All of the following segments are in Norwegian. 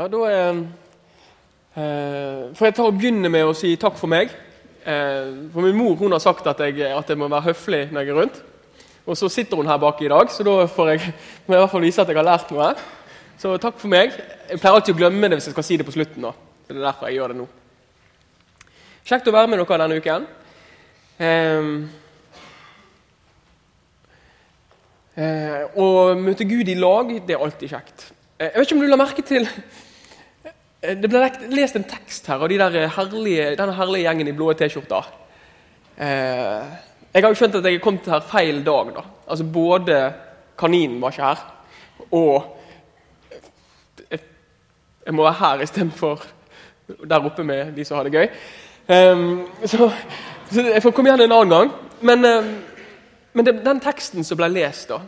Ja, da eh, eh, får jeg ta og begynne med å si takk for meg. Eh, for Min mor hun har sagt at jeg, at jeg må være høflig når jeg er rundt. Og så sitter hun her bak i dag, så da får jeg, må jeg i hvert fall vise at jeg har lært noe. Så takk for meg. Jeg pleier alltid å glemme det hvis jeg skal si det på slutten. da. Det er derfor jeg gjør det nå. Kjekt å være med dere denne uken. Eh, eh, å møte Gud i lag, det er alltid kjekt. Eh, jeg vet ikke om du la merke til Det ble lest en tekst her av de herlige, denne herlige gjengen i blå T-skjorter. Eh, jeg har jo skjønt at jeg er til her feil dag. da. Altså Både kaninen var ikke her, og jeg må være her istedenfor der oppe med de som har det gøy. Um, så, jeg får komme igjen en annen gang. Men, men den teksten som ble lest, da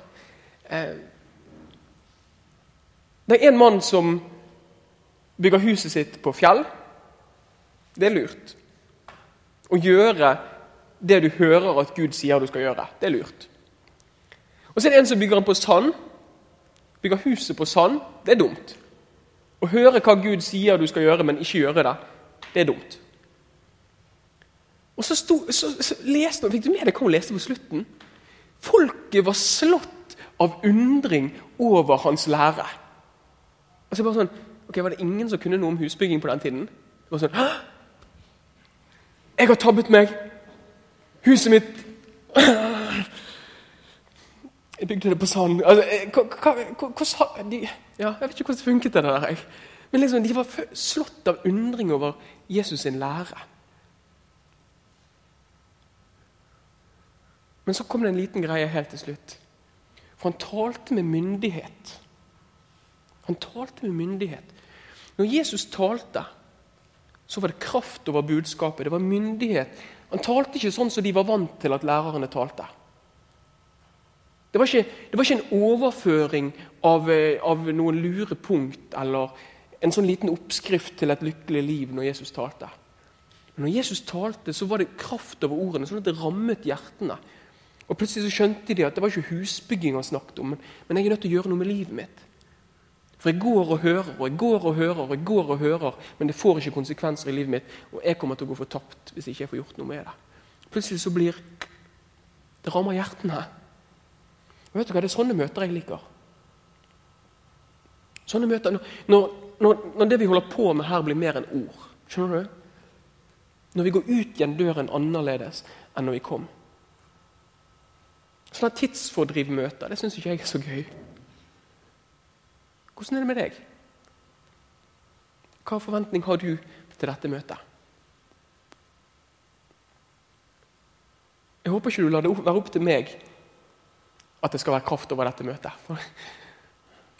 det er en mann som bygger huset sitt på fjell. Det er lurt. Å gjøre det du hører at Gud sier du skal gjøre. Det er lurt. Og så er det en som bygger den på sand. Bygger huset på sand. Det er dumt. Å høre hva Gud sier du skal gjøre, men ikke gjøre det, det er dumt. Og så, stod, så, så leste, Fikk du med deg hva hun leste på slutten? Folket var slått av undring over hans lære. Og så bare sånn, ok, Var det ingen som kunne noe om husbygging på den tiden? Det var sånn, Hå! Jeg har tabbet meg! Huset mitt Jeg bygde det på sand. Altså, eh, hva, hva, hva, de, ja, jeg vet ikke hvordan det funket. det der. Men liksom, De var slått av undring over Jesus sin lære. Men så kom det en liten greie helt til slutt. For han talte med myndighet. Han talte med myndighet. Når Jesus talte, så var det kraft over budskapet. Det var myndighet. Han talte ikke sånn som de var vant til at lærerne talte. Det var ikke, det var ikke en overføring av, eh, av, noen lure punkt eller en sånn liten oppskrift til et lykkelig liv når Jesus talte. Men når Jesus talte, så var det kraft over ordene, sånn at det rammet hjertene. Og Plutselig så skjønte de at det var ikke husbygging han snakket om, men jeg er nødt til å gjøre noe med livet mitt. For jeg går og hører og jeg går og hører, og jeg går og hører, men det får ikke konsekvenser i livet mitt. Og jeg kommer til å gå fortapt hvis ikke jeg får gjort noe med det. Plutselig så blir Det rammer hjertene. Og vet du hva, Det er sånne møter jeg liker. Sånne møter, når, når, når det vi holder på med her, blir mer enn ord. Skjønner du? Når vi går ut igjen døren annerledes enn når vi kom. Sånne tidsfordrivmøter det syns ikke jeg er så gøy. Hvordan er det med deg? Hva forventning har du til dette møtet? Jeg håper ikke du lar det være opp til meg at det skal være kraft over dette møtet. For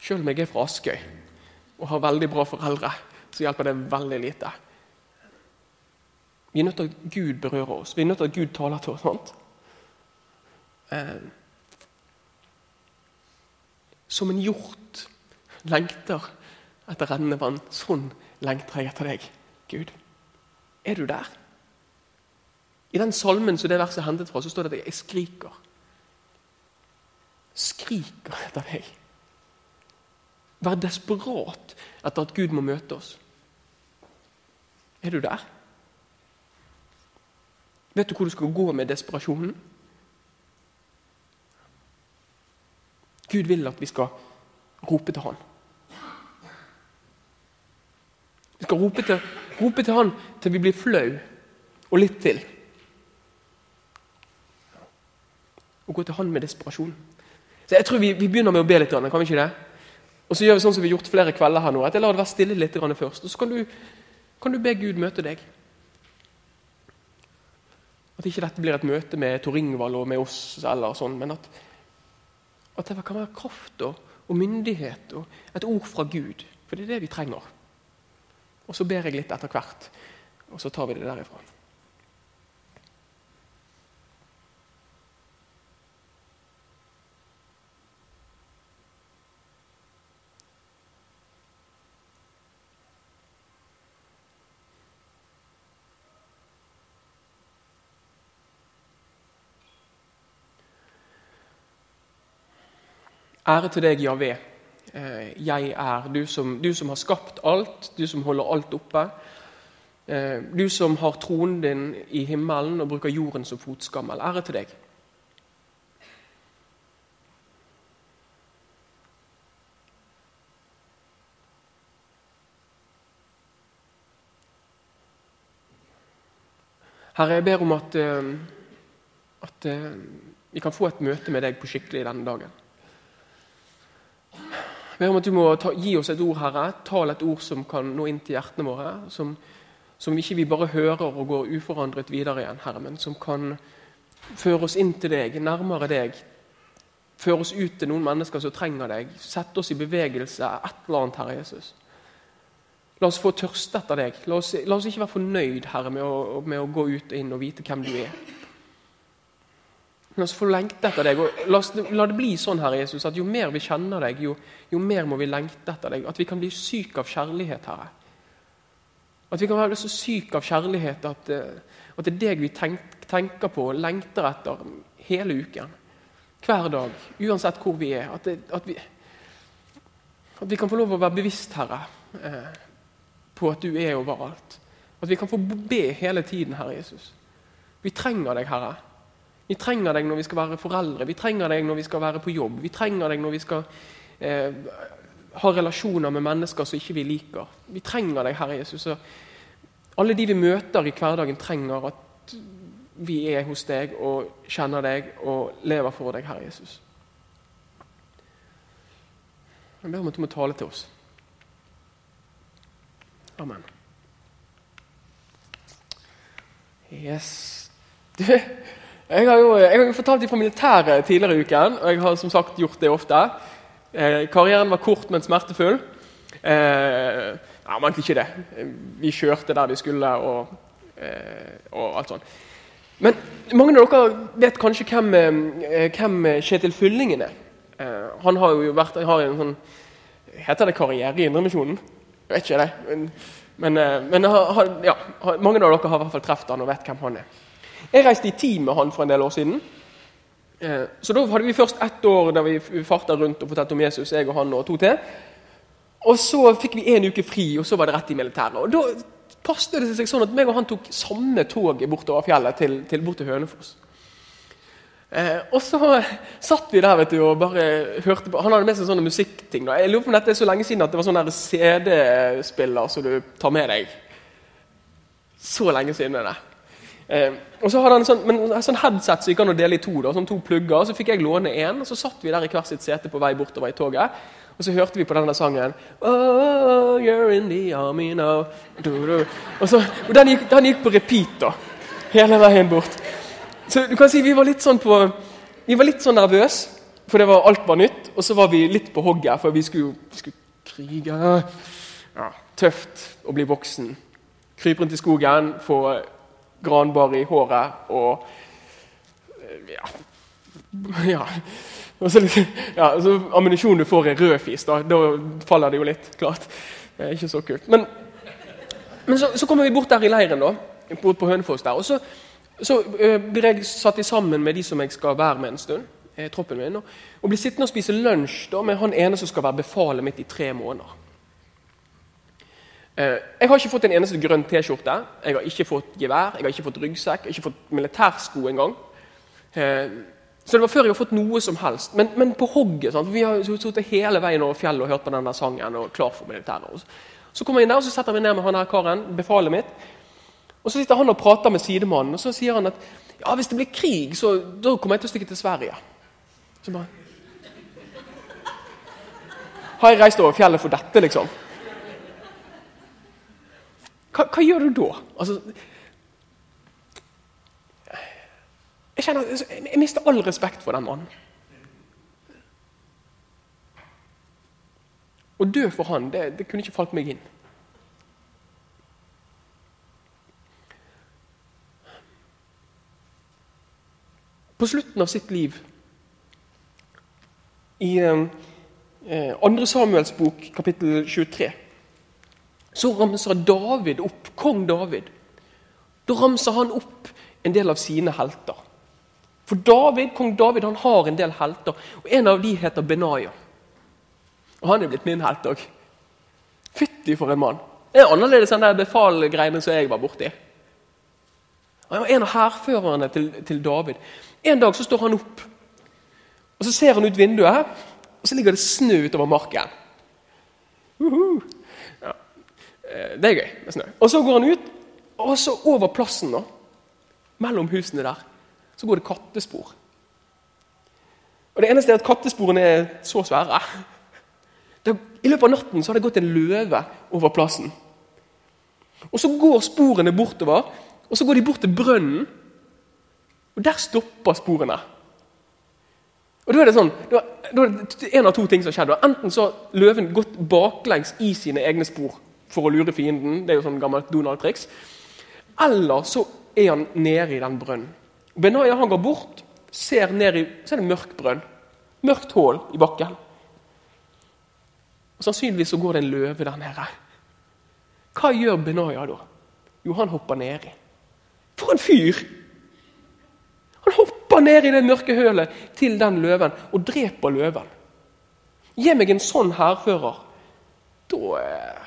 selv om jeg er fra Askøy og har veldig bra foreldre, så hjelper det veldig lite. Vi er nødt til at Gud berører oss. Vi er nødt til at Gud taler til oss. Sant? Eh, som en hjort lengter etter rennende vann. Sånn lengter jeg etter deg, Gud. Er du der? I den salmen som det verset er hentet fra, så står det at jeg skriker. Skriker etter deg. Vær desperat etter at Gud må møte oss. Er du der? Vet du hvor du skal gå med desperasjonen? Gud vil at vi skal rope til Han. Vi skal rope til, rope til Han til vi blir flau, og litt til. Og gå til Han med desperasjon. Så Jeg tror vi, vi begynner med å be litt, kan vi ikke det? Og så gjør vi sånn som vi har gjort flere kvelder her nå, at jeg lar det være stille litt først. Og så kan du, kan du be Gud møte deg. At ikke dette blir et møte med Tor Ingvald og med oss, eller sånn, men at, at det kan være kraft og, og myndighet og et ord fra Gud. For det er det vi trenger. Og så ber jeg litt etter hvert, og så tar vi det derifra. Ære til deg, Javé, 'jeg er'. Du som, du som, har skapt alt, du som holder alt oppe. Eh, du som har tronen din i himmelen og bruker jorden som fotskammel. Ære til deg. Herre, jeg ber om at, eh, at eh, vi kan få et møte med deg på skikkelig denne dagen. Ber om at du må ta, gi oss et ord, Herre. Tal et ord som kan nå inn til hjertene våre. Som, som ikke vi bare hører og går uforandret videre igjen, Herre, men som kan føre oss inn til deg, nærmere deg. Føre oss ut til noen mennesker som trenger deg. Sette oss i bevegelse, et eller annet, Herre Jesus. La oss få tørste etter deg. La oss, la oss, ikke være fornøyd Herre, med å, med å, gå ut og inn og vite hvem du er. La oss få lengte etter deg. og la, oss, la, det bli sånn Herre Jesus, at jo mer vi kjenner deg, jo, jo, mer må vi lengte etter deg. At vi kan bli syke av kjærlighet, Herre. At vi kan være så syke av kjærlighet at, eh, at, det er deg vi tenk, tenker på og lengter etter hele uken. Hver dag, uansett hvor vi er. At, det, at, vi, at vi, kan få lov å være bevisst, Herre. Eh, på at du er overalt. At vi kan få be hele tiden, Herre Jesus. Vi trenger deg, Herre. Vi trenger deg når vi skal være foreldre, vi trenger deg når vi skal være på jobb. Vi trenger deg når vi skal eh, ha relasjoner med mennesker som ikke vi liker. Vi trenger deg, Herre Jesus. Alle de vi møter i hverdagen, trenger at vi er hos deg og kjenner deg og lever for deg, Herre Jesus. Jeg ber om at du må tale til oss. Amen. Yes. Du, jeg har jo jeg har fortalt fra militæret tidligere i uken, og jeg har som sagt gjort det ofte. Eh, karrieren var kort, men smertefull. Eh, nei, men ikke det. Vi kjørte der vi skulle, og, eh, og alt sånt. Men mange av dere vet kanskje hvem, eh, hvem Kjetil Fyllingen er. Eh, han har jo vært har en sånn Heter det karriere i Indremisjonen? Jeg vet ikke det. Men, men, eh, men ja, mange av dere har i hvert fall truffet han og vet hvem han er. Jeg reiste i team med han for en del år siden. Eh, så da hadde vi først ett år der vi farta rundt og fortalte om Jesus, jeg og han og to til. Og så fikk vi en uke fri, og så var det rett i militæret. Og Da passet det seg sånn at meg og han tok samme toget bortover fjellet til, til bort til Hønefoss. Eh, og så satt vi der vet du, og bare hørte på Han hadde med seg sånne musikkting. Da. Jeg lurer på om dette er så lenge siden at det var sånn CD-spiller som du tar med deg. Så lenge siden er det. Eh, og så hadde han sånn, men, sånn headset som gikk an å dele i to. Da, sånn to plugger, Så fikk jeg låne én, og så satt vi der i hvert sitt sete på vei bortover i toget. Og så hørte vi på denne sangen oh, you're in the army now. Og, så, og den, gikk, den gikk på repeat da, hele veien bort. Så du kan si Vi var litt sånn på, vi var litt sånn nervøse, for det var, alt var nytt. Og så var vi litt på hogget, for vi skulle, jo krige. Ja, tøft å bli voksen. Krype rundt i skogen, få granbar i håret og Ja. ja. Og så, ja, så Ammunisjonen du får, er rødfis. Da, da faller det jo litt. klart. Det er ikke så kult. Men, men så, så kommer vi bort der i leiren, da, bort på Hønefoss. der, og så så uh, blir jeg satt sammen med de som jeg skal være med en stund. Eh, troppen min, og, og blir sittende og spise lunsj da, med han ene som skal være befalet mitt i tre måneder. Eh, jeg har ikke fått en eneste grønn T-skjorte, jeg har ikke fått gevær, jeg har ikke fått ryggsekk, jeg har ikke fått militærsko engang. Eh, så det var før jeg har fått noe som helst. Men, men på hogget. Sant? Vi har sittet hele veien over fjellet og hørt på denne sangen og klar for militæret. Så kommer jeg inn der og så setter jeg meg ned med han her karen, befalet mitt. Og Så sitter han og prater med sidemannen, og så sier han at ja, hvis det blir krig, så da kommer jeg til å stikke til Sverige. Så bare Har jeg reist over fjellet for dette, liksom? Hva, hva gjør du da? Altså, jeg kjenner, jeg mister all respekt for den mannen. Å dø for han, det, det kunne ikke falt meg inn. på slutten av sitt liv. I eh, 2. Eh, Samuels bok, kapittel 23, så ramser David opp, kong David. Da ramser han opp en del av sine helter. For David, kong David han har en del helter, og en av de heter Benaya. Og han er blitt min helt òg. Fytti for en mann. Det er annerledes enn de befalgreiene som jeg var borti. Han var en av hærførerne til, til, David. En dag så står han opp, og så ser han ut vinduet, og så ligger det snø utover marken. Uh -huh. ja. Eh, det er gøy med snø. Og så går han ut, og så over plassen, nå, mellom husene der, så går det kattespor. Og Det eneste er at kattesporene er så svære. Det, I løpet av natten så har det gått en løve over plassen. Og Så går sporene bortover, og så går de bort til brønnen. Og der stopper sporene. Og da er det sånn, da, da er det en av to ting som skjedde. Enten så har løven gått baklengs i sine egne spor for å lure fienden. det er jo sånn gammelt Donald-triks. Eller så er han nede i den brønnen. Benaya han går bort, ser ned i, så er det mørk brønn. Mørkt hull i bakken. Og Sannsynligvis så går det en løve der nede. Hva gjør Benaya da? Jo, han hopper nedi. For en fyr! Han hopper ned i det mørke hølet til den løven og dreper løven. Gi meg en sånn hærfører. Da, eh,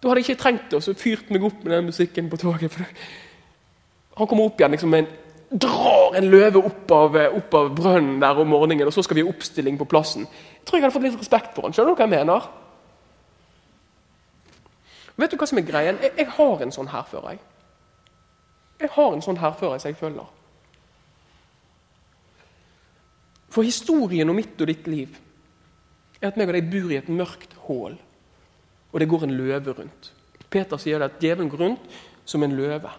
da hadde jeg ikke trengt det, og så fyrt meg opp med den musikken på toget. han kommer opp igjen liksom, med en drar en løve opp av, opp av, brønnen der om morgenen, og så skal vi ha oppstilling på plassen. Jeg tror jeg hadde fått litt respekt for han. Skjønner du hva jeg mener? Vet du hva som er greien? Jeg, jeg har en sånn hærfører. Jeg. jeg har en sånn hærfører som jeg følger. For historien om mitt og ditt liv er at meg og deg bor i et mørkt hull, og det går en løve rundt. Peter sier det at djevelen går rundt som en løve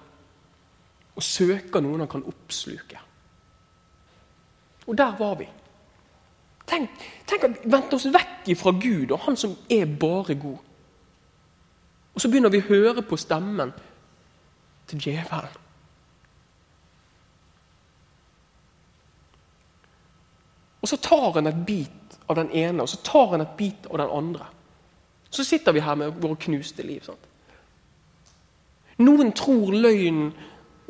og søker noen han kan oppsluke. Og der var vi. Tenk, tenk at vi vendte oss vekk fra Gud og Han som er bare god. Og så begynner vi å høre på stemmen til djevelen. Og så tar han et bit av den ene og så tar han et bit av den andre. Så sitter vi her med våre knuste liv. Sant? Noen tror løgnen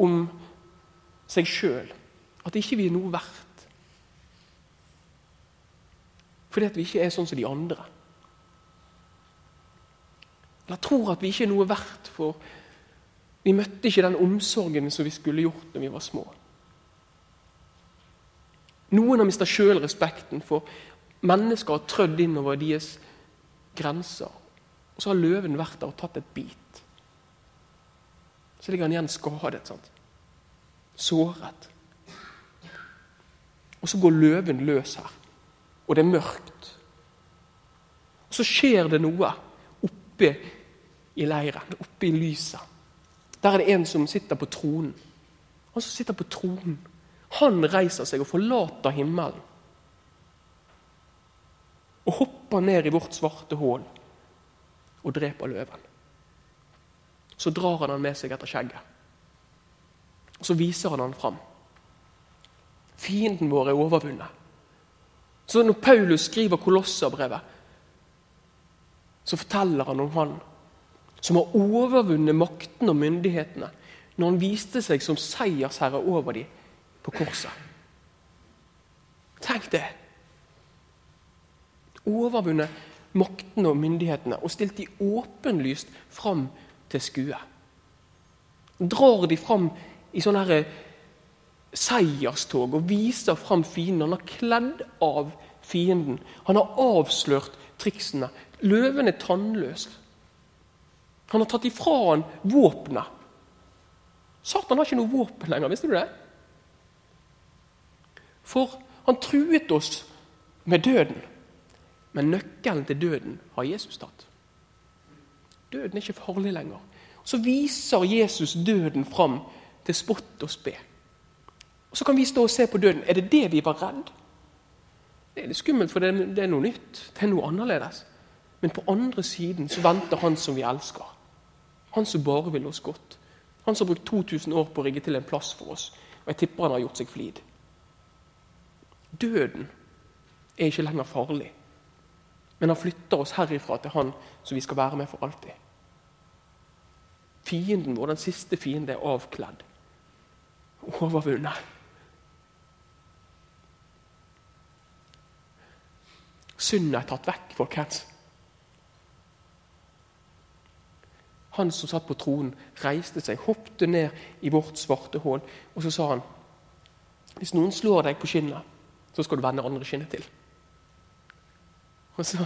om seg sjøl. At ikke vi er noe verdt. Fordi at vi ikke er sånn som de andre. Eller tror at vi ikke er noe verdt, for vi møtte ikke den omsorgen som vi skulle gjort når vi var små. Noen har mista sjølrespekten, for mennesker har trødd innover deres grenser. Og så har løven vært der og tatt et bit. Så ligger han igjen skadet. sant? såret. Og så går løven løs her, og det er mørkt. Og Så skjer det noe oppe i leiren, oppe i lyset. Der er det en som sitter på tronen. Han som sitter på tronen, han reiser seg og forlater himmelen. Og hopper ned i vårt svarte hull og dreper løven. Så drar han han med seg etter skjegget. Og Så viser han han fram. Fienden vår er overvunnet. Så når Paulus skriver Kolosserbrevet, så forteller han om han som har overvunnet makten og myndighetene når han viste seg som seiersherre over dem på korset. Tenk det! Overvunnet maktene og myndighetene og stilt de åpenlyst fram til skue. Drar de fram i sånne her eh, seierstog og viser fram fienden. Han har kledd av fienden. Han har avslørt triksene. Løven er tannløs. Han har tatt ifra han våpenet. Satan har ikke noe våpen lenger, visste du det? For han truet oss med døden. Men nøkkelen til døden har Jesus tatt. Døden er ikke farlig lenger. Så viser Jesus døden fram til spott og spe. Og Så kan vi stå og se på døden. Er det det vi var redd? Det er litt skummelt, for det er, det er noe nytt. Det er noe annerledes. Men på andre siden så venter han som vi elsker. Han som bare vil oss godt. Han som har brukt 2000 år på å rigge til en plass for oss. Og jeg tipper han har gjort seg flid. Døden er ikke lenger farlig. Men han flytter oss herifra til han som vi skal være med for alltid. Fienden vår, den siste fiende, er avkledd overvunnet. Synden er tatt vekk, folkens. Han som satt på tronen, reiste seg, hoppet ned i vårt svarte hull, og så sa han Hvis noen slår deg på skinnet, så skal du vende andre skinnet til. Og så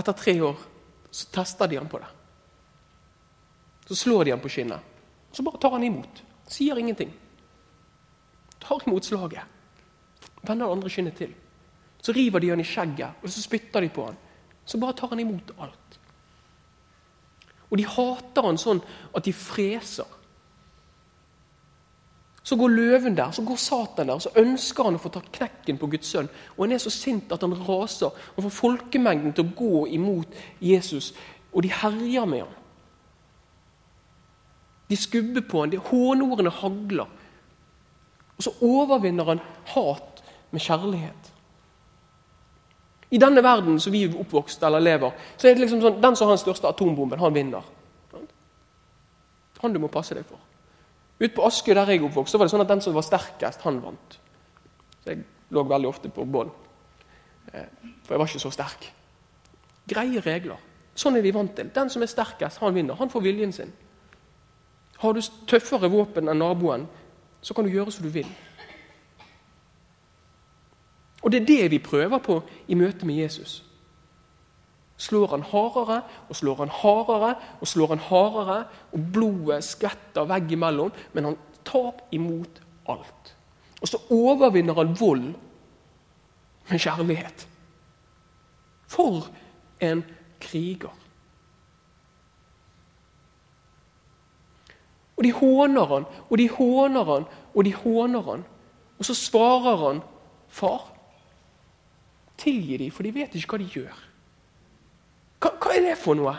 Etter tre år så tester de han på det. Så slår de han på skinnet. Og så bare tar han imot. Sier ingenting. Tar imot slaget. Vender det andre skinnet til. Så river de han i skjegget, og så spytter de på han. Så bare tar han imot alt. Og de hater han sånn at de freser. Så går løven der, så går Satan der, så ønsker han å få ta knekken på Guds sønn. Og han er så sint at han raser og får folkemengden til å gå imot Jesus. Og de herjer med ham. De skubber på ham, hånordene hagler. Og så overvinner han hat med kjærlighet. I denne verden som vi er oppvokst eller lever, så er det liksom sånn, den som har den største atombomben, han vinner. Han du må passe deg for. Ute på Askøy, der jeg oppvokste, var det sånn at den som var sterkest, han vant. Så jeg lå veldig ofte på bånn. Eh, for jeg var ikke så sterk. Greie regler. Sånn er vi vant til. Den som er sterkest, han vinner. Han får viljen sin. Har du tøffere våpen enn naboen, så kan du gjøre som du vil. Og Det er det vi prøver på i møte med Jesus. Slår han hardere og slår han hardere og slår han hardere, og blodet skvetter veggimellom, men han tar imot alt. Og så overvinner han vold med kjærlighet. For en kriger. Og de håner han, og de håner han, og de håner han. Og så svarer han, 'Far, tilgi dem, for de vet ikke hva de gjør'. Hva, hva er det for noe?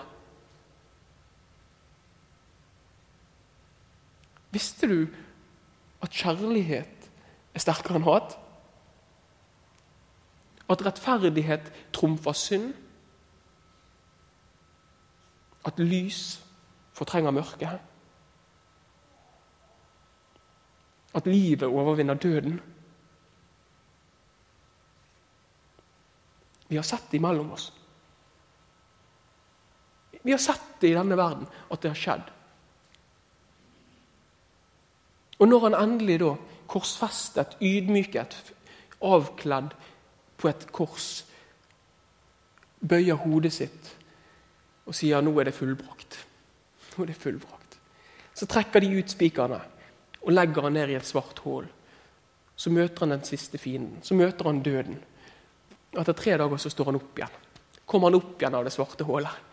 Visste du at kjærlighet er sterkere enn hat? At rettferdighet trumfer synd? At lys fortrenger mørket? At livet overvinner døden. Vi har sett det imellom oss. Vi har sett det i denne verden, at det har skjedd. Og når han endelig da, korsfestet, ydmyket, avkledd på et kors, bøyer hodet sitt og sier 'nå er det fullbrakt'. Nå er det fullbrakt. Så trekker de ut spikerne og legger han ned i et svart hull. Så møter han den siste fienden. Så møter han døden. Etter tre dager så står han opp igjen. Kommer han opp igjen av det svarte hullet,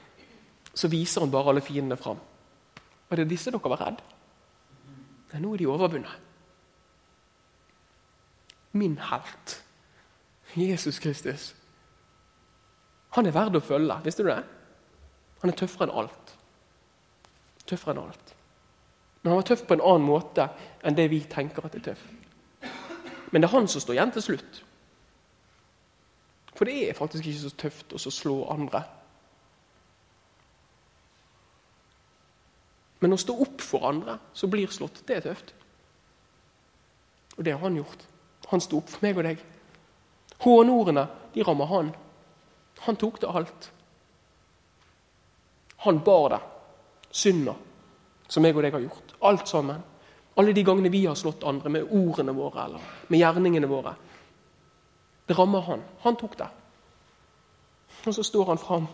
så viser han bare alle fiendene fram. Var det disse dere var redd? Nei, nå er de overvunnet. Min helt, Jesus Kristus, han er verd å følge. Visste du det? Han er tøffere enn alt. Tøffere enn alt. Men han var tøff på en annen måte enn det vi tenker at er tøff. Men det er han som står igjen til slutt. For det er faktisk ikke så tøft å slå andre. Men å stå opp for andre som blir slått, det er tøft. Og det har han gjort. Han sto opp for meg og deg. Hånordene de rammer han. Han tok det alt. Han bar det. Synda som jeg og deg har gjort. Alt sammen. Alle de gangene vi har slått andre med ordene våre eller med gjerningene våre. Det rammer han. Han tok det. Og så står han fram,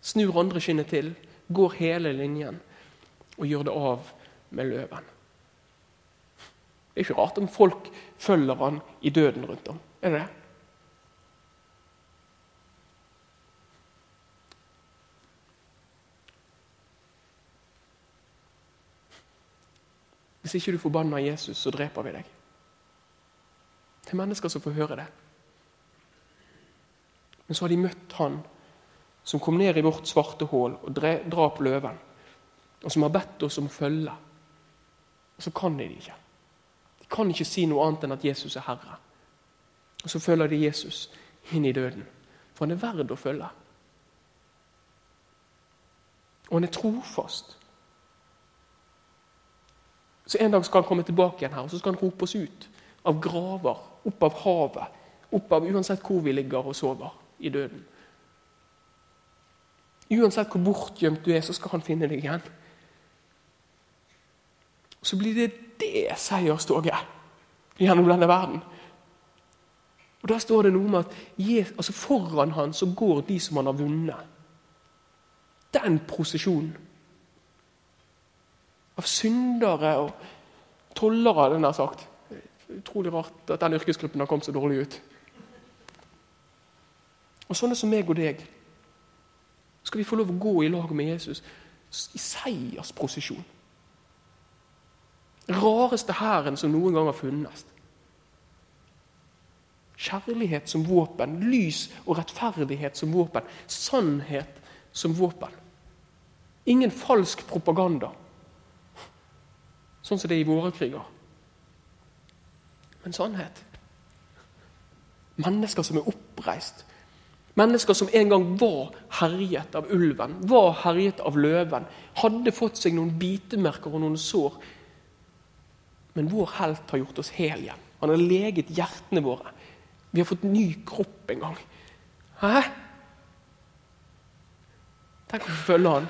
snur andre skinnet til, går hele linjen og gjør det av med løven. Det er ikke rart om folk følger han i døden rundt om. Er det det? Hvis ikke du forbanner Jesus, så dreper vi deg. Det er mennesker som får høre det. Men så har de møtt han som kom ned i vårt svarte hull og drap løven. Og som har bedt oss om å følge. Og så kan de det ikke. De kan ikke si noe annet enn at Jesus er Herre. Og så følger de Jesus inn i døden. For han er verd å følge. Og han er trofast. Så En dag skal han komme tilbake igjen her og så skal han rope oss ut av graver, opp av havet, opp av uansett hvor vi ligger og sover i døden. Uansett hvor bortgjemt du er, så skal han finne deg igjen. Så blir det det seierstoget gjennom denne verden. Og Da står det noe med at altså foran han så går de som han har vunnet. Den prosesjonen. Av syndere og tollere, den har sagt. Utrolig rart at den yrkesgruppen har kommet så dårlig ut. Og sånne som meg og deg skal vi få lov å gå i lag med Jesus i seiersprosesjon. Rareste hæren som noen gang har funnes. Kjærlighet som våpen, lys og rettferdighet som våpen, sannhet som våpen. Ingen falsk propaganda, sånn som det er i våre kriger. Men sannhet. Mennesker som er oppreist. Mennesker som en gang var herjet av ulven, var herjet av løven. Hadde fått seg noen bitemerker og noen sår. Men vår helt har gjort oss hel igjen. Han har leget hjertene våre. Vi har fått ny kropp en gang. Hæ? Tenk å få følge han.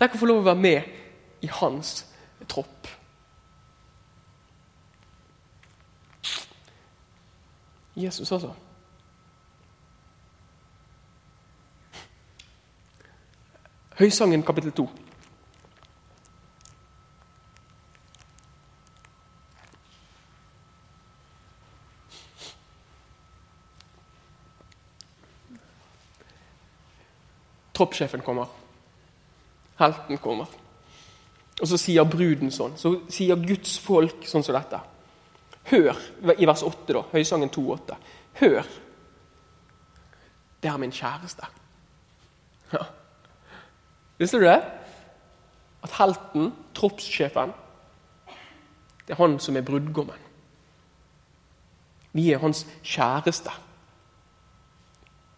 Tenk å få lov å være med i hans tropp. Jesus, altså. Høysangen kapittel 2. Troppssjefen kommer. Helten kommer. Og så sier bruden sånn. Så sier Guds folk sånn som dette. Hør i vers 8, da, Høysangen 2,8. Hør. Det er min kjæreste. Ja. Visste du det? At helten, troppssjefen, det er han som er brudgommen. Vi er hans kjæreste.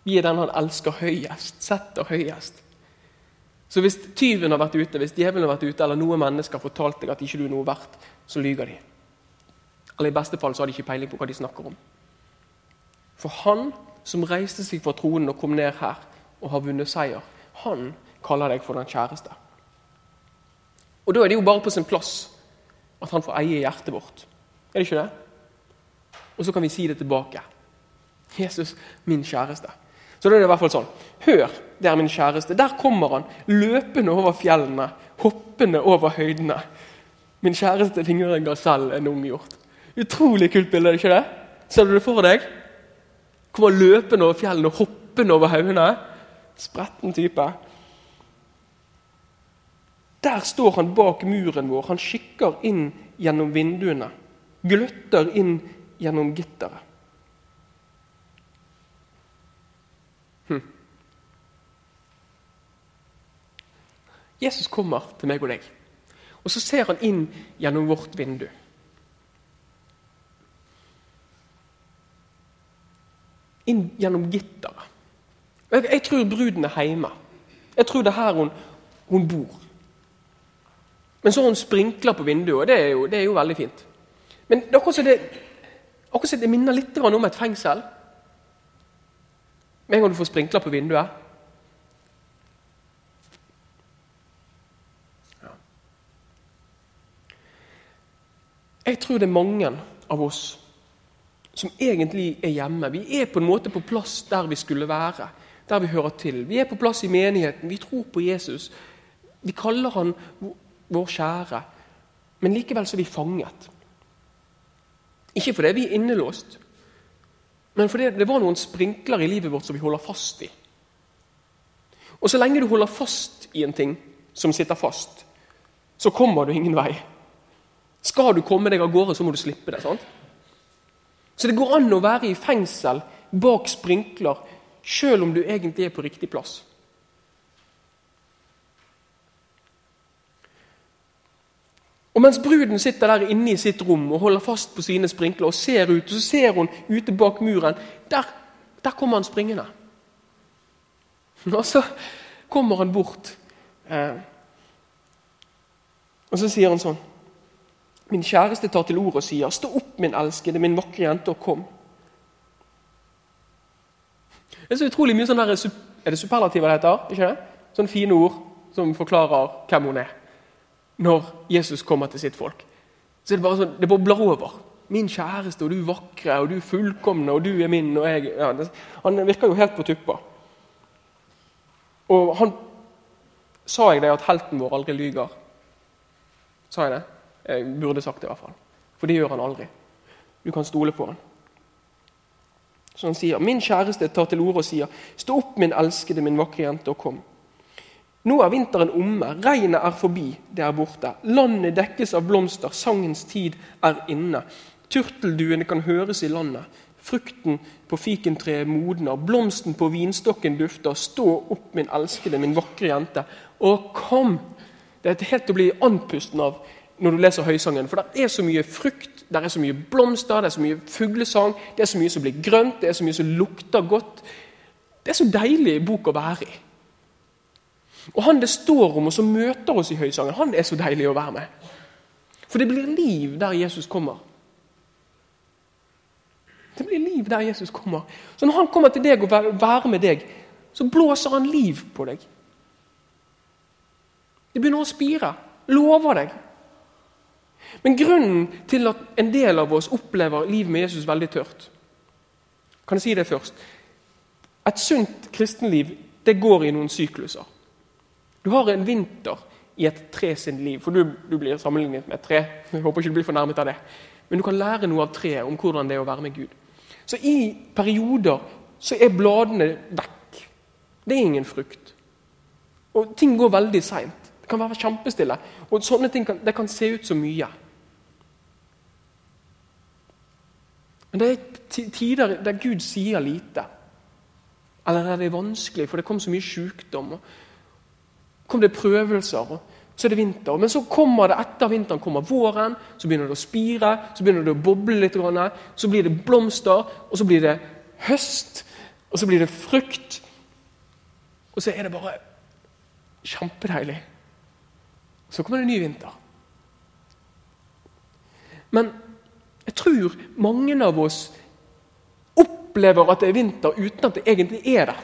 Vi er den han elsker høyest, setter høyest. Så hvis tyven har vært ute, hvis djevelen har vært ute, eller noen mennesker har fortalt deg at ikke du er noe verdt, så lyver de. Eller i beste fall så har de ikke peiling på hva de snakker om. For han som reiste seg fra tronen og kom ned her og har vunnet seier, han kaller deg for den kjæreste. Og da er det jo bare på sin plass at han får eie hjertet vårt. Er det ikke det? Og så kan vi si det tilbake. Jesus, min kjæreste. Så da er det i hvert fall sånn. Hør, det er min kjæreste. Der kommer han, løpende over fjellene, hoppende over høydene. Min kjæreste ligner en gasell, en ung hjort. Utrolig kult bilde, er det ikke det? Ser du det for deg? Kommer løpende over fjellene hoppende over haugene. Spretten type. Der står han bak muren vår. Han kikker inn gjennom vinduene. Gløtter inn gjennom gitteret. Hm. Jesus kommer til meg og deg, og så ser han inn gjennom vårt vindu. Inn gjennom gitteret. Jeg, jeg, tror bruden er hjemme. Jeg tror det er her hun, hun bor. Men så har hun sprinkler på vinduet, og det er jo, det er jo veldig fint. Men akkurat som det, det minner litt om et fengsel. Med en gang du får sprinkler på vinduet. Jeg tror det er mange av oss som egentlig er hjemme. Vi er på en måte på plass der vi skulle være, der vi hører til. Vi er på plass i menigheten, vi tror på Jesus. Vi kaller han vår kjære, men likevel så er vi fanget. Ikke fordi vi er innelåst, men fordi det var noen sprinkler i livet vårt som vi holder fast i. Og så lenge du holder fast i en ting som sitter fast, så kommer du ingen vei. Skal du komme deg av gårde, så må du slippe det. sant? Så det går an å være i fengsel bak sprinkler sjøl om du egentlig er på riktig plass. Og Mens bruden sitter der inne i sitt rom og holder fast på sine sprinkler og ser ut, og så ser hun ute bak muren Der, der kommer han springende. Og så kommer han bort. Eh, og så sier han sånn Min kjæreste tar til orde og sier, 'Stå opp, min elskede, min vakre jente, og kom.' Det er så utrolig mye sånn her, Er det superlativer det heter? ikke det? Sånne fine ord som forklarer hvem hun er. Når Jesus kommer til sitt folk. Så det bare sånn, det bare blar over. Min kjæreste, og du vakre, og du fullkomne, og du er min, og jeg ja, det, Han virker jo helt på tuppa. Og han Sa jeg det at helten vår aldri lyger? Sa jeg det? Jeg burde sagt det, i hvert fall. For det gjør han aldri. Du kan stole på han. Så han sier, Min kjæreste tar til orde og sier, Stå opp, min elskede, min vakre jente, og kom. Nå er vinteren omme, regnet er forbi, det er borte. Landet dekkes av blomster, sangens tid er inne. Turtelduene kan høres i landet. Frukten på fikentreet modner, blomsten på vinstokken dufter. Stå opp, min elskede, min vakre jente, og kom! Det er helt å bli andpusten av når du leser Høysangen. For det er så mye frukt, det er så mye blomster, det er så mye fuglesang, det er så mye som blir grønt, det er så mye som lukter godt. Det er så deilig bok å være i. Og han det står om, og som møter oss i Høysangen, han er så deilig å være med. For det blir liv der Jesus kommer. Det blir liv der Jesus kommer. Så når han kommer til deg og være med deg, så blåser han liv på deg. Det begynner å spire. Lover deg. Men grunnen til at en del av oss opplever liv med Jesus veldig tørt Kan jeg si det først? Et sunt kristenliv det går i noen sykluser. Du har en vinter i et tre sin liv, for du, du blir sammenlignet med et tre. Jeg håper ikke du blir fornærmet av det. Men du kan lære noe av treet om hvordan det er å være med Gud. Så i perioder så er bladene vekk. Det er ingen frukt. Og ting går veldig seint. Det kan være kjempestille. Og sånne ting kan, det kan se ut som mye. Men det er tider der Gud sier lite. Eller der det er vanskelig, for det kom så mye sykdom. Og kom det prøvelser. og så er det vinter. Men så kommer det etter vinteren kommer våren, så begynner det å spire, så begynner det å boble litt. Så blir det blomster, og så blir det høst, og så blir det frukt. Og så er det bare kjempedeilig. Så kommer det ny vinter. Men jeg tror mange av oss opplever at det er vinter uten at det egentlig er det.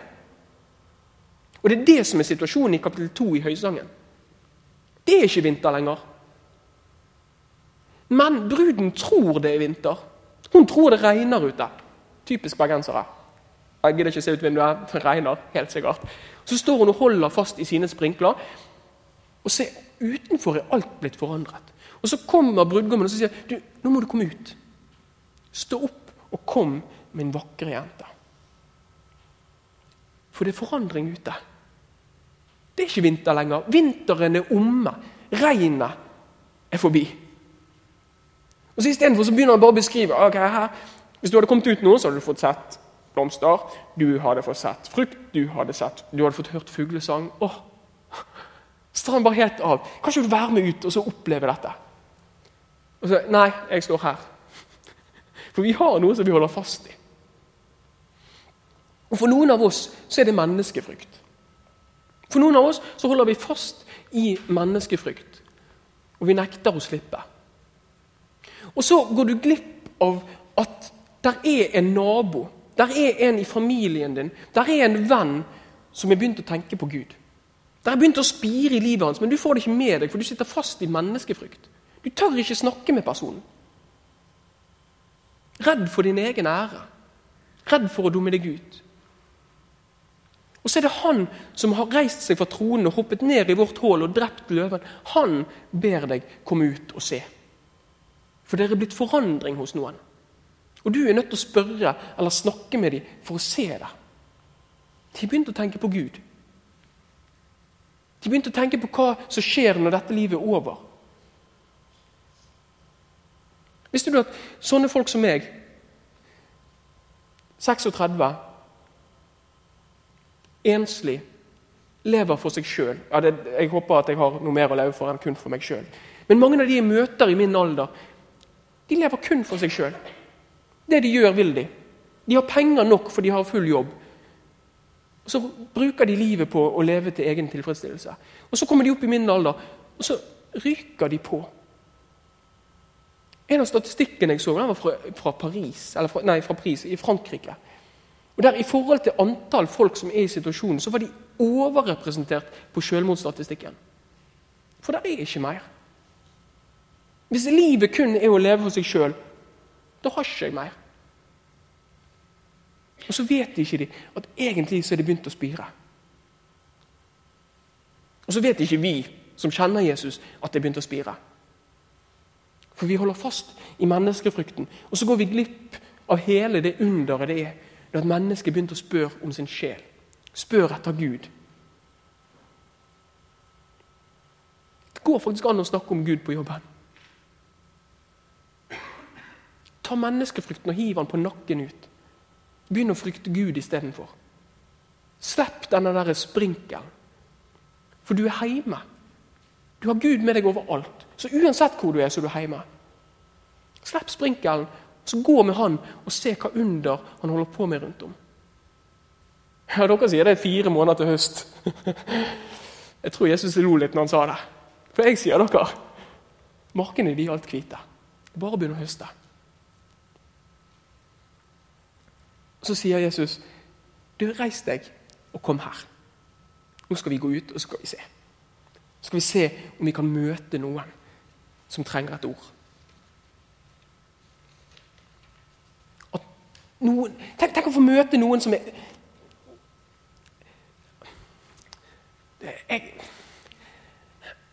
Og Det er det som er situasjonen i kapittel 2 i Høysangen. Det er ikke vinter lenger. Men bruden tror det er vinter. Hun tror det regner ute. Typisk bergensere. Jeg gidder ikke se ut vinduet. Det regner helt sikkert. Så står hun og holder fast i sine sprinkler. Og se, utenfor er alt blitt forandret. Og Så kommer brudgommen og sier du, nå må du komme ut. Stå opp og kom, min vakre jente. For det er forandring ute. Det er ikke vinter lenger. Vinteren er omme. Regnet er forbi. Og så Istedenfor begynner han bare å beskrive ok, her, Hvis du hadde kommet ut nå, så hadde du fått sett blomster, du hadde fått sett frukt, du hadde, sett, du hadde fått hørt fuglesang. Åh, Strand bare helt av. Kan ikke du være med ut og så oppleve dette? Og så, Nei, jeg står her. For vi har noe som vi holder fast i. Og For noen av oss så er det menneskefrykt. For noen av oss så holder vi fast i menneskefrykt, og vi nekter å slippe. Og så går du glipp av at der er en nabo, der er en i familien din, der er en venn som har begynt å tenke på Gud. Der har begynt å spire i livet hans, men du får det ikke med deg, for du sitter fast i menneskefrykt. Du tør ikke snakke med personen. Redd for din egen ære. Redd for å dumme deg ut. Og så er det han som har reist seg fra tronen og hoppet ned i vårt hull og drept løven. Han ber deg komme ut og se. For det er blitt forandring hos noen. Og du er nødt til å spørre eller snakke med dem for å se det. De begynte å tenke på Gud. De begynte å tenke på hva som skjer når dette livet er over. Visste du at sånne folk som meg, 36 enslig, lever for seg sjøl. Ja, jeg håper at jeg har noe mer å leve for enn kun for meg sjøl. Men mange av de jeg møter i min alder, de lever kun for seg sjøl. Det de gjør, vil de. De har penger nok, for de har full jobb. Så bruker de livet på å leve til egen tilfredsstillelse. Og Så kommer de opp i min alder, og så ryker de på. En av statistikkene jeg så, den var fra, fra Paris, eller fra, nei, fra Paris, i Frankrike. Og der I forhold til antall folk som er i situasjonen, så var de overrepresentert på selvmordsstatistikken. For der er ikke mer. Hvis livet kun er å leve for seg sjøl, da har ikke jeg mer. Og så vet de ikke de at egentlig så er det begynt å spire. Og så vet ikke vi som kjenner Jesus, at det er begynt å spire. For vi holder fast i menneskefrykten, og så går vi glipp av hele det underet det er når at mennesket begynte å spørre om sin sjel. Spør etter Gud. Det går faktisk an å snakke om Gud på jobben. Ta menneskefrykten og hiv den på nakken ut. Begynn å frykte Gud istedenfor. Slipp denne der sprinkelen. For du er hjemme. Du har Gud med deg overalt. Så uansett hvor du er, så er du hjemme. Slipp sprinkelen, så gå med han og se hva under han holder på med rundt om. Ja, Dere sier det er fire måneder til høst. Jeg tror Jesus lo litt når han sa det. For jeg sier dere markene de er alt hvite. Bare begynn å høste. Så sier Jesus, du, reis deg og kom her. Nå skal vi gå ut og så skal vi se. Så skal vi se om vi kan møte noen som trenger et ord. Noen, tenk, tenk, å få møte noen som er Jeg,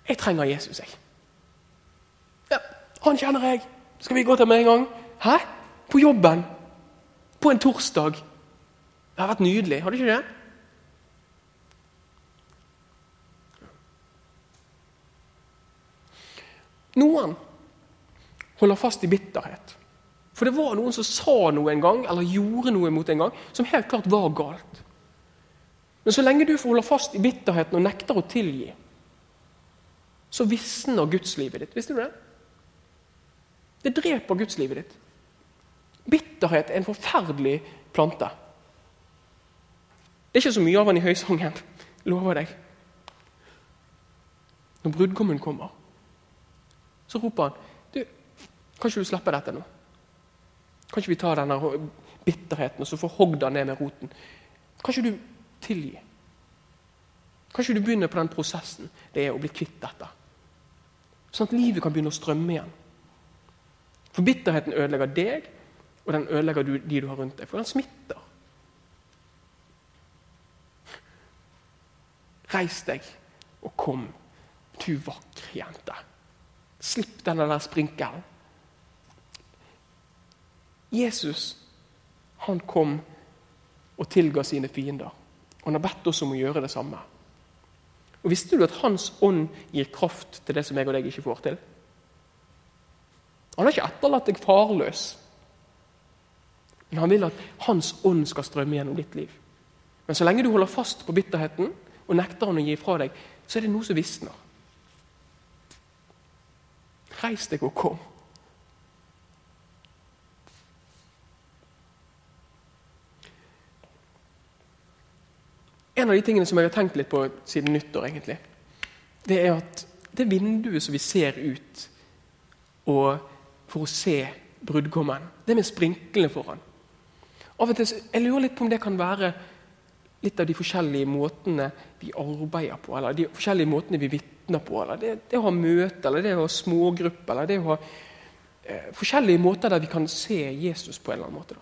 jeg trenger Jesus, jeg. Ja, han kjenner jeg. Skal vi gå til med en gang? Hæ? På jobben? På en torsdag? Det har vært nydelig, har det ikke det? Noen holder fast i bitterhet. For det var noen som sa noe en gang, eller gjorde noe mot en gang, som helt klart var galt. Men så lenge du holder fast i bitterheten og nekter å tilgi, så visner gudslivet ditt. Visste du det? Det dreper gudslivet ditt. Bitterhet er en forferdelig plante. Det er ikke så mye av den i høysangen, lover deg. Når brudgommen kommer, så roper han du, Kan ikke du slippe dette nå? Kan ikke vi ta denne bitterheten og så få hogd den ned med roten? Kan ikke du tilgi? Kan ikke du begynne på den prosessen det er å bli kvitt dette? Sånn at livet kan begynne å strømme igjen. For bitterheten ødelegger deg, og den ødelegger de du har rundt deg. For den smitter. Reis deg og kom, du vakre jente. Slipp denne der sprinkelen. Jesus han kom og tilga sine fiender. Og Han har bedt oss om å gjøre det samme. Og Visste du at Hans ånd gir kraft til det som jeg og deg ikke får til? Han har ikke etterlatt deg farløs. Men han vil at Hans ånd skal strømme gjennom ditt liv. Men så lenge du holder fast på bitterheten og nekter han å gi fra deg, så er det noe som visner. Reis deg og kom. En av de tingene som jeg har tenkt litt på siden nyttår, egentlig, det er at det vinduet som vi ser ut for å se brudgommen, det med sprinklene foran Av og til, Jeg lurer litt på om det kan være litt av de forskjellige måtene vi arbeider på, eller de forskjellige måtene vi vitner på. eller det, det, å ha møte, eller det å ha smågrupper, eller det å ha eh, forskjellige måter der vi kan se Jesus på en eller annen måte. da.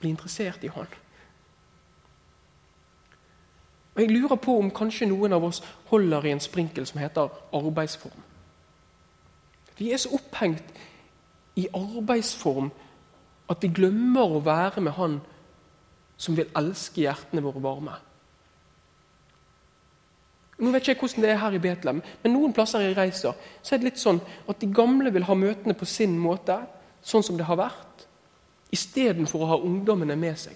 Bli interessert i Han. Og Jeg lurer på om kanskje noen av oss holder i en sprinkel som heter arbeidsform. Vi er så opphengt i arbeidsform at vi glemmer å være med Han som vil elske hjertene våre varme. Nå vet ikke jeg hvordan det er her i Betlehem, men noen plasser jeg reiser, så er det litt sånn at de gamle vil ha møtene på sin måte, sånn som det har vært, istedenfor å ha ungdommene med seg.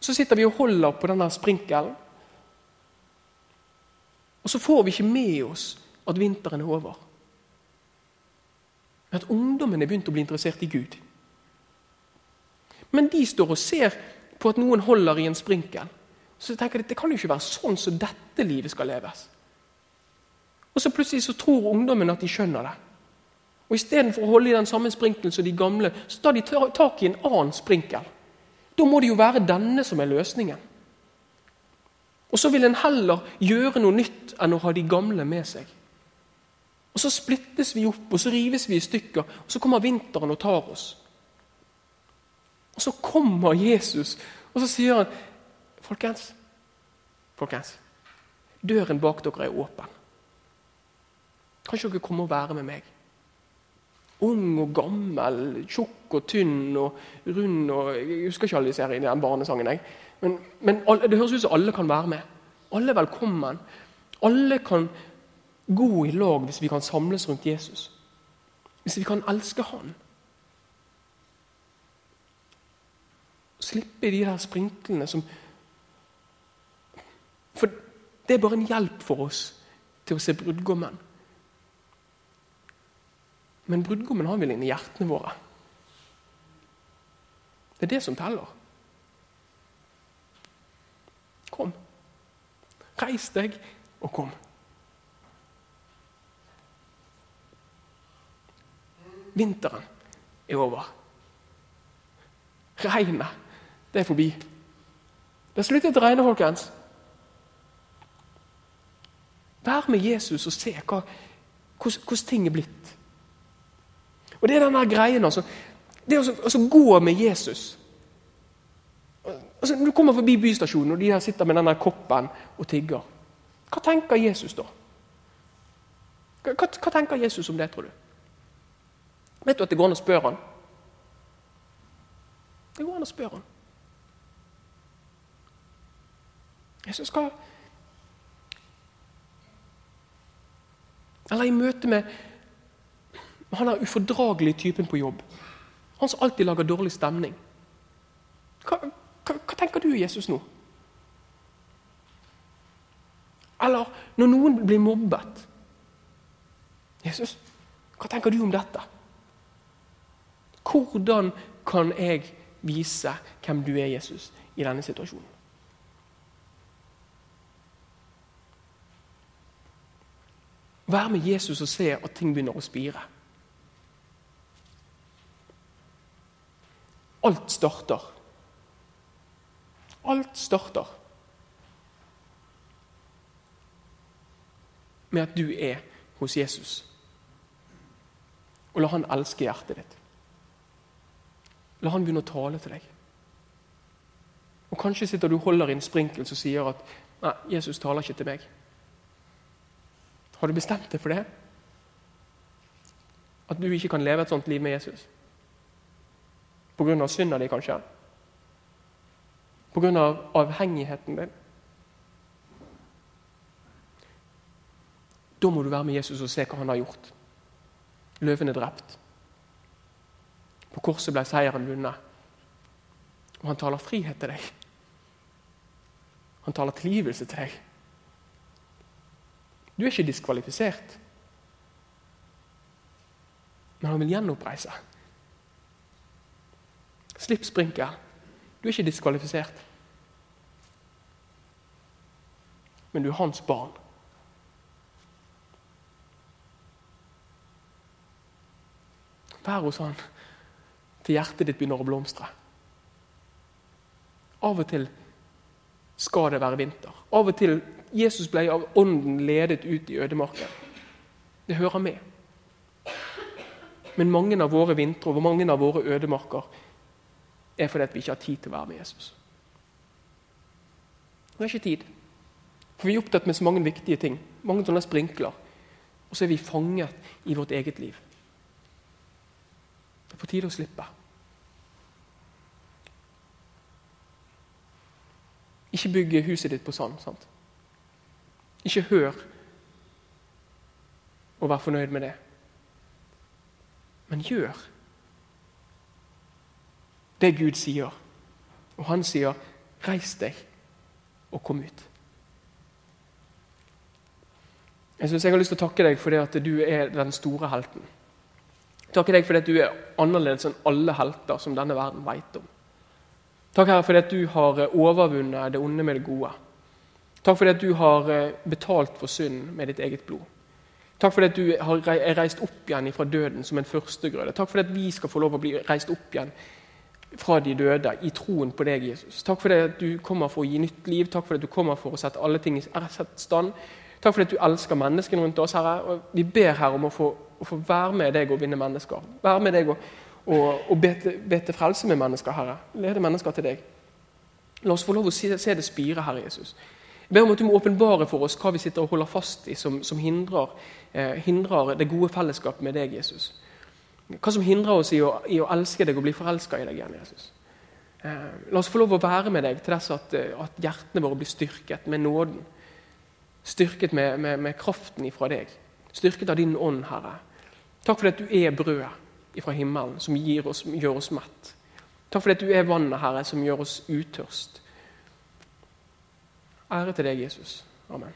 Så sitter vi og holder på denne sprinkelen. Og så får vi ikke med oss at vinteren er over. Men at ungdommen er begynt å bli interessert i Gud. Men de står og ser på at noen holder i en sprinkel. Så tenker de, Det kan jo ikke være sånn som dette livet skal leves. Og så plutselig så tror ungdommen at de skjønner det. Og Istedenfor å holde i den samme sprinkelen som de gamle, så tar de tak i en annen sprinkel. Da må det jo være denne som er løsningen. Og Så vil en heller gjøre noe nytt enn å ha de gamle med seg. Og Så splittes vi opp, og så rives vi i stykker, og så kommer vinteren og tar oss. Og Så kommer Jesus, og så sier han Folkens, folkens, døren bak dere er åpen. Kan ikke dere komme og være med meg? Ung og gammel, tjukk og tynn og rund og Jeg husker ikke alle de her i den barnesangen. jeg. Men, men alle, det høres ut som alle kan være med. Alle er velkommen. Alle kan gå i lag hvis vi kan samles rundt Jesus. Hvis vi kan elske Han. Slippe de der sprinklene som For det er bare en hjelp for oss til å se brudgommen. Men brudgommen har vi inni hjertene våre. Det er det som teller. Kom. Reis deg og kom. Vinteren er over. Regnet, det er forbi. Det er sluttet å regne, folkens. Vær med Jesus og se hvordan ting er blitt. Og Det er den greien altså. Det å gå med Jesus. Altså, du kommer forbi bystasjonen, og de her sitter med denne koppen og tigger, hva tenker Jesus da? Hva, hva, tenker Jesus om det, tror du? Vet du at det går an å spørre han? Det går an å spørre han. Jesus hva Eller i møte med han er ufordragelige typen på jobb. Han som alltid lager dårlig stemning. Hva, hva, hva tenker du, Jesus, nå? Eller når noen blir mobbet. Jesus, hva tenker du om dette? Hvordan kan jeg vise hvem du er, Jesus, i denne situasjonen? Vær med Jesus og se at ting begynner å spire. Alt starter. Alt starter med at du er hos Jesus. Og la han elske hjertet ditt. La han begynne å tale til deg. Og Kanskje sitter du og holder i en sprinkel som sier at nei, Jesus taler ikke til meg. Har du bestemt deg for det? At du ikke kan leve et sånt liv med Jesus? Pga. synda di, kanskje? Pga. avhengigheten din? Da må du være med Jesus og se hva han har gjort. Løven er drept. På korset ble seieren vunnet. Og han taler frihet til deg. Han taler tilgivelse til deg. Du er ikke diskvalifisert. Men han vil gjenoppreise. Slipp sprinkel. Du er ikke diskvalifisert. Men du er hans barn. Vær hos han til hjertet ditt begynner å blomstre. Av og til skal det være vinter. Av og til Jesus ble av ånden ledet ut i ødemarken. Det hører med. Men mange av våre vintre og mange av våre ødemarker er fordi vi ikke har tid til å være med Jesus. Vi har ikke tid. For vi er opptatt med så mange viktige ting. Mange sånne sprinkler. Og så er vi fanget i vårt eget liv. Det er på tide å slippe. Ikke bygge huset ditt på sand. sant? Ikke hør og vær fornøyd med det. Men gjør det Gud sier. Og han sier, 'Reis deg og kom ut'. Jeg synes jeg har lyst til å takke deg fordi at du er den store helten. Takke deg fordi at du er annerledes enn alle helter som denne verden vet om. Takk Herre fordi at du har overvunnet det onde med det gode. Takk fordi at du har betalt for synd med ditt eget blod. Takk for at du er reist opp igjen fra døden som en førstegrøde. Takk for at vi skal få lov å bli reist opp igjen fra de døde i troen på deg, Jesus. Takk for det at du kommer for å gi nytt liv. Takk for at du kommer for å sette alle ting i stand. Takk for at du elsker menneskene rundt oss, Herre. Og vi ber her om å få, å få være med deg og vinne mennesker. Være med deg og, og, og be, til, be til frelse med mennesker, Herre. Lede mennesker til deg. La oss få lov å se, se det spire, Herre Jesus. Jeg ber om at du må åpenbare for oss hva vi sitter og holder fast i som, som hindrer, eh, hindrer, det gode fellesskapet med deg, Jesus. Hva som hindrer oss i å, i å elske deg og bli forelska i deg igjen, Jesus. Eh, la oss få lov å være med deg til dess at, eh, at hjertene våre blir styrket med nåden. Styrket med, med, med kraften ifra deg. Styrket av din ånd, Herre. Takk for at du er brødet fra himmelen som oss, gjør oss mett. Takk for at du er vannet, Herre, som gjør oss utørst. Ære til deg, Jesus. Amen.